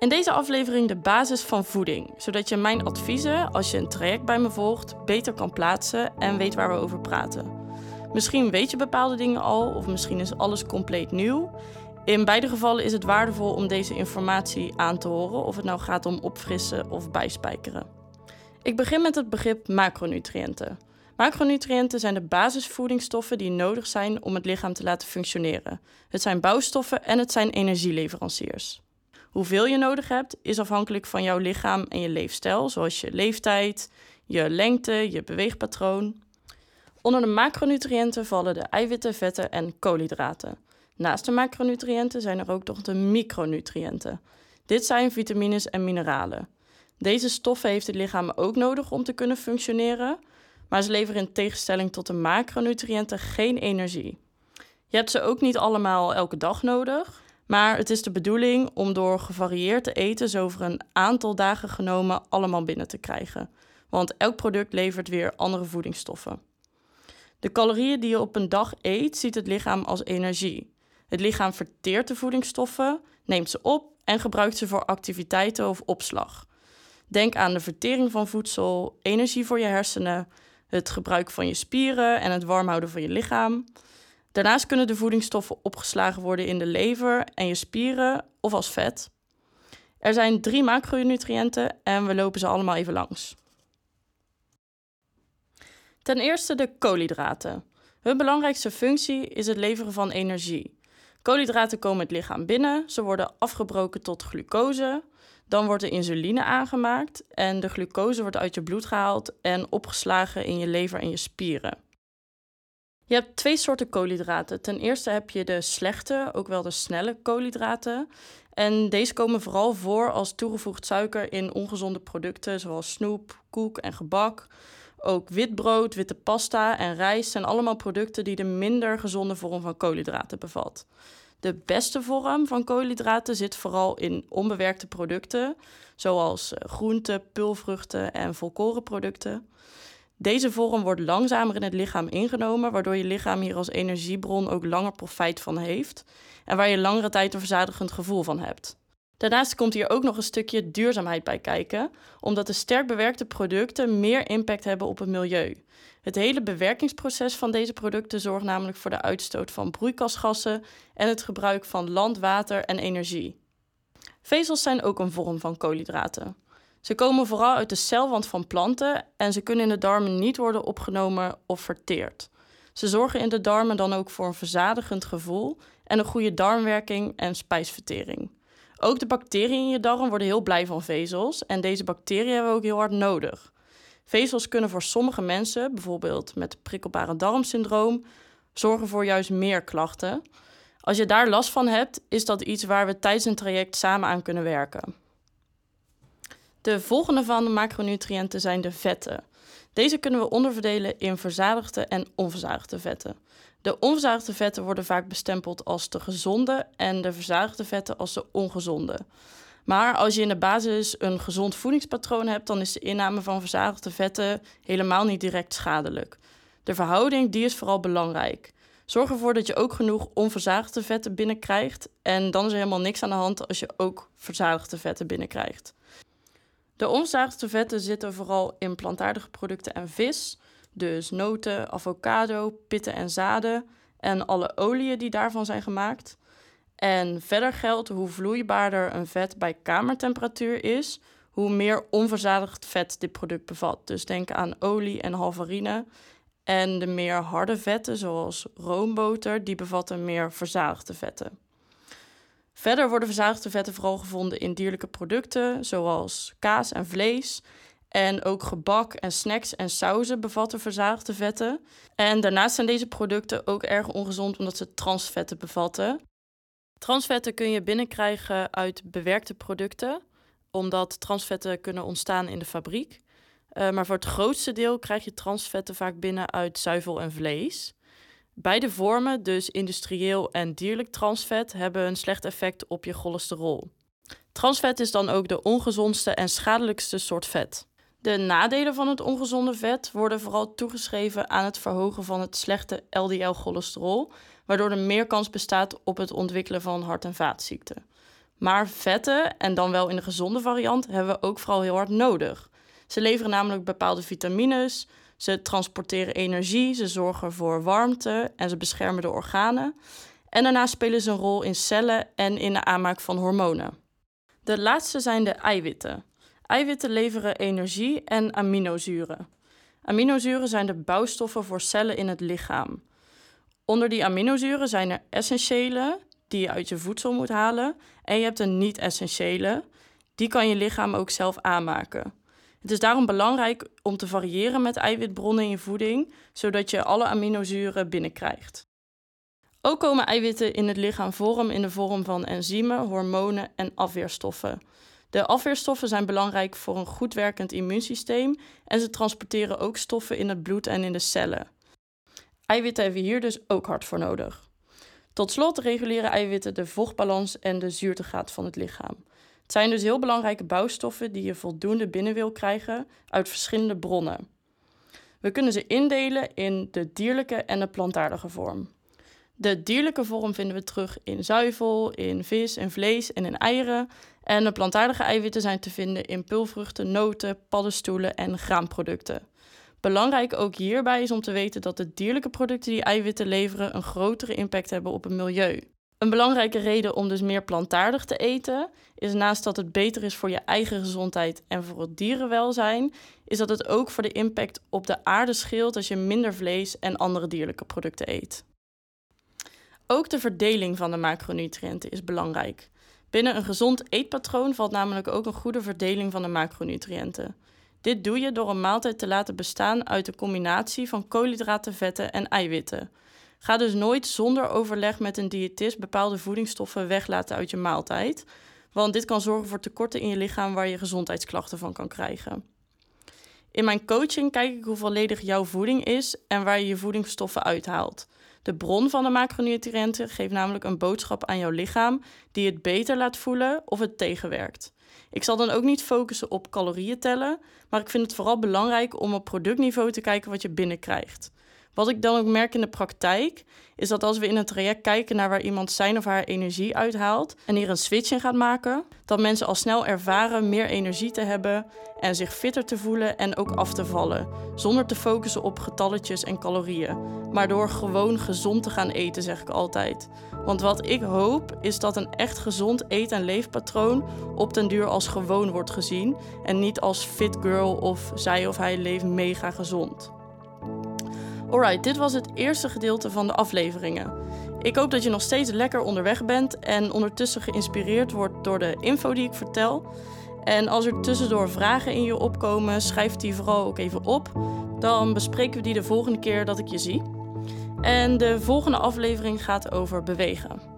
In deze aflevering de basis van voeding, zodat je mijn adviezen, als je een traject bij me volgt, beter kan plaatsen en weet waar we over praten. Misschien weet je bepaalde dingen al, of misschien is alles compleet nieuw. In beide gevallen is het waardevol om deze informatie aan te horen, of het nou gaat om opfrissen of bijspijkeren. Ik begin met het begrip macronutriënten. Macronutriënten zijn de basisvoedingsstoffen die nodig zijn om het lichaam te laten functioneren. Het zijn bouwstoffen en het zijn energieleveranciers. Hoeveel je nodig hebt is afhankelijk van jouw lichaam en je leefstijl, zoals je leeftijd, je lengte, je beweegpatroon. Onder de macronutriënten vallen de eiwitten, vetten en koolhydraten. Naast de macronutriënten zijn er ook nog de micronutriënten. Dit zijn vitamines en mineralen. Deze stoffen heeft het lichaam ook nodig om te kunnen functioneren, maar ze leveren in tegenstelling tot de macronutriënten geen energie. Je hebt ze ook niet allemaal elke dag nodig, maar het is de bedoeling om door gevarieerd te eten, over een aantal dagen genomen, allemaal binnen te krijgen. Want elk product levert weer andere voedingsstoffen. De calorieën die je op een dag eet, ziet het lichaam als energie. Het lichaam verteert de voedingsstoffen, neemt ze op en gebruikt ze voor activiteiten of opslag. Denk aan de vertering van voedsel, energie voor je hersenen, het gebruik van je spieren en het warm houden van je lichaam. Daarnaast kunnen de voedingsstoffen opgeslagen worden in de lever en je spieren of als vet. Er zijn drie macronutriënten en we lopen ze allemaal even langs. Ten eerste de koolhydraten. Hun belangrijkste functie is het leveren van energie. Koolhydraten komen het lichaam binnen, ze worden afgebroken tot glucose. Dan wordt de insuline aangemaakt en de glucose wordt uit je bloed gehaald en opgeslagen in je lever en je spieren. Je hebt twee soorten koolhydraten. Ten eerste heb je de slechte, ook wel de snelle koolhydraten. En deze komen vooral voor als toegevoegd suiker in ongezonde producten zoals snoep, koek en gebak. Ook witbrood, witte pasta en rijst zijn allemaal producten die de minder gezonde vorm van koolhydraten bevat. De beste vorm van koolhydraten zit vooral in onbewerkte producten, zoals eh, groenten, pulvruchten en volkorenproducten. Deze vorm wordt langzamer in het lichaam ingenomen, waardoor je lichaam hier als energiebron ook langer profijt van heeft en waar je langere tijd een verzadigend gevoel van hebt. Daarnaast komt hier ook nog een stukje duurzaamheid bij kijken, omdat de sterk bewerkte producten meer impact hebben op het milieu. Het hele bewerkingsproces van deze producten zorgt namelijk voor de uitstoot van broeikasgassen en het gebruik van land, water en energie. Vezels zijn ook een vorm van koolhydraten. Ze komen vooral uit de celwand van planten en ze kunnen in de darmen niet worden opgenomen of verteerd. Ze zorgen in de darmen dan ook voor een verzadigend gevoel en een goede darmwerking en spijsvertering. Ook de bacteriën in je darm worden heel blij van vezels en deze bacteriën hebben we ook heel hard nodig. Vezels kunnen voor sommige mensen, bijvoorbeeld met prikkelbare darmsyndroom, zorgen voor juist meer klachten. Als je daar last van hebt, is dat iets waar we tijdens een traject samen aan kunnen werken. De volgende van de macronutriënten zijn de vetten. Deze kunnen we onderverdelen in verzadigde en onverzadigde vetten. De onverzadigde vetten worden vaak bestempeld als de gezonde en de verzadigde vetten als de ongezonde. Maar als je in de basis een gezond voedingspatroon hebt, dan is de inname van verzadigde vetten helemaal niet direct schadelijk. De verhouding die is vooral belangrijk. Zorg ervoor dat je ook genoeg onverzadigde vetten binnenkrijgt. En dan is er helemaal niks aan de hand als je ook verzadigde vetten binnenkrijgt. De onverzadigde vetten zitten vooral in plantaardige producten en vis. Dus noten, avocado, pitten en zaden en alle oliën die daarvan zijn gemaakt. En verder geldt hoe vloeibaarder een vet bij kamertemperatuur is, hoe meer onverzadigd vet dit product bevat. Dus denk aan olie en halvarine. En de meer harde vetten, zoals roomboter, die bevatten meer verzadigde vetten. Verder worden verzadigde vetten vooral gevonden in dierlijke producten, zoals kaas en vlees. En ook gebak en snacks en sauzen bevatten verzadigde vetten. En daarnaast zijn deze producten ook erg ongezond omdat ze transvetten bevatten. Transvetten kun je binnenkrijgen uit bewerkte producten, omdat transvetten kunnen ontstaan in de fabriek. Uh, maar voor het grootste deel krijg je transvetten vaak binnen uit zuivel en vlees. Beide vormen, dus industrieel en dierlijk transvet, hebben een slecht effect op je cholesterol. Transvet is dan ook de ongezondste en schadelijkste soort vet. De nadelen van het ongezonde vet worden vooral toegeschreven aan het verhogen van het slechte LDL-cholesterol, waardoor er meer kans bestaat op het ontwikkelen van hart- en vaatziekten. Maar vetten, en dan wel in de gezonde variant, hebben we ook vooral heel hard nodig. Ze leveren namelijk bepaalde vitamines, ze transporteren energie, ze zorgen voor warmte en ze beschermen de organen. En daarnaast spelen ze een rol in cellen en in de aanmaak van hormonen. De laatste zijn de eiwitten. Eiwitten leveren energie en aminozuren. Aminozuren zijn de bouwstoffen voor cellen in het lichaam. Onder die aminozuren zijn er essentiële, die je uit je voedsel moet halen, en je hebt een niet-essentiële, die kan je lichaam ook zelf aanmaken. Het is daarom belangrijk om te variëren met eiwitbronnen in je voeding, zodat je alle aminozuren binnenkrijgt. Ook komen eiwitten in het lichaam voor in de vorm van enzymen, hormonen en afweerstoffen. De afweerstoffen zijn belangrijk voor een goed werkend immuunsysteem en ze transporteren ook stoffen in het bloed en in de cellen. Eiwitten hebben hier dus ook hard voor nodig. Tot slot reguleren eiwitten de vochtbalans en de zuurtegraad van het lichaam. Het zijn dus heel belangrijke bouwstoffen die je voldoende binnen wil krijgen uit verschillende bronnen. We kunnen ze indelen in de dierlijke en de plantaardige vorm. De dierlijke vorm vinden we terug in zuivel, in vis en vlees en in eieren. En de plantaardige eiwitten zijn te vinden in pulvruchten, noten, paddenstoelen en graanproducten. Belangrijk ook hierbij is om te weten dat de dierlijke producten die eiwitten leveren een grotere impact hebben op het milieu. Een belangrijke reden om dus meer plantaardig te eten is naast dat het beter is voor je eigen gezondheid en voor het dierenwelzijn, is dat het ook voor de impact op de aarde scheelt als je minder vlees en andere dierlijke producten eet. Ook de verdeling van de macronutriënten is belangrijk. Binnen een gezond eetpatroon valt namelijk ook een goede verdeling van de macronutriënten. Dit doe je door een maaltijd te laten bestaan uit een combinatie van koolhydraten, vetten en eiwitten. Ga dus nooit zonder overleg met een diëtist bepaalde voedingsstoffen weglaten uit je maaltijd, want dit kan zorgen voor tekorten in je lichaam waar je gezondheidsklachten van kan krijgen. In mijn coaching kijk ik hoe volledig jouw voeding is en waar je je voedingsstoffen uithaalt. De bron van de macronutriënten geeft namelijk een boodschap aan jouw lichaam die het beter laat voelen of het tegenwerkt. Ik zal dan ook niet focussen op calorieën tellen, maar ik vind het vooral belangrijk om op productniveau te kijken wat je binnenkrijgt. Wat ik dan ook merk in de praktijk, is dat als we in een traject kijken naar waar iemand zijn of haar energie uithaalt en hier een switch in gaat maken, dat mensen al snel ervaren meer energie te hebben en zich fitter te voelen en ook af te vallen, zonder te focussen op getalletjes en calorieën, maar door gewoon gezond te gaan eten, zeg ik altijd. Want wat ik hoop is dat een echt gezond eet- en leefpatroon op den duur als gewoon wordt gezien en niet als fit girl of zij of hij leeft mega gezond. Alright, dit was het eerste gedeelte van de afleveringen. Ik hoop dat je nog steeds lekker onderweg bent en ondertussen geïnspireerd wordt door de info die ik vertel. En als er tussendoor vragen in je opkomen, schrijf die vooral ook even op. Dan bespreken we die de volgende keer dat ik je zie. En de volgende aflevering gaat over bewegen.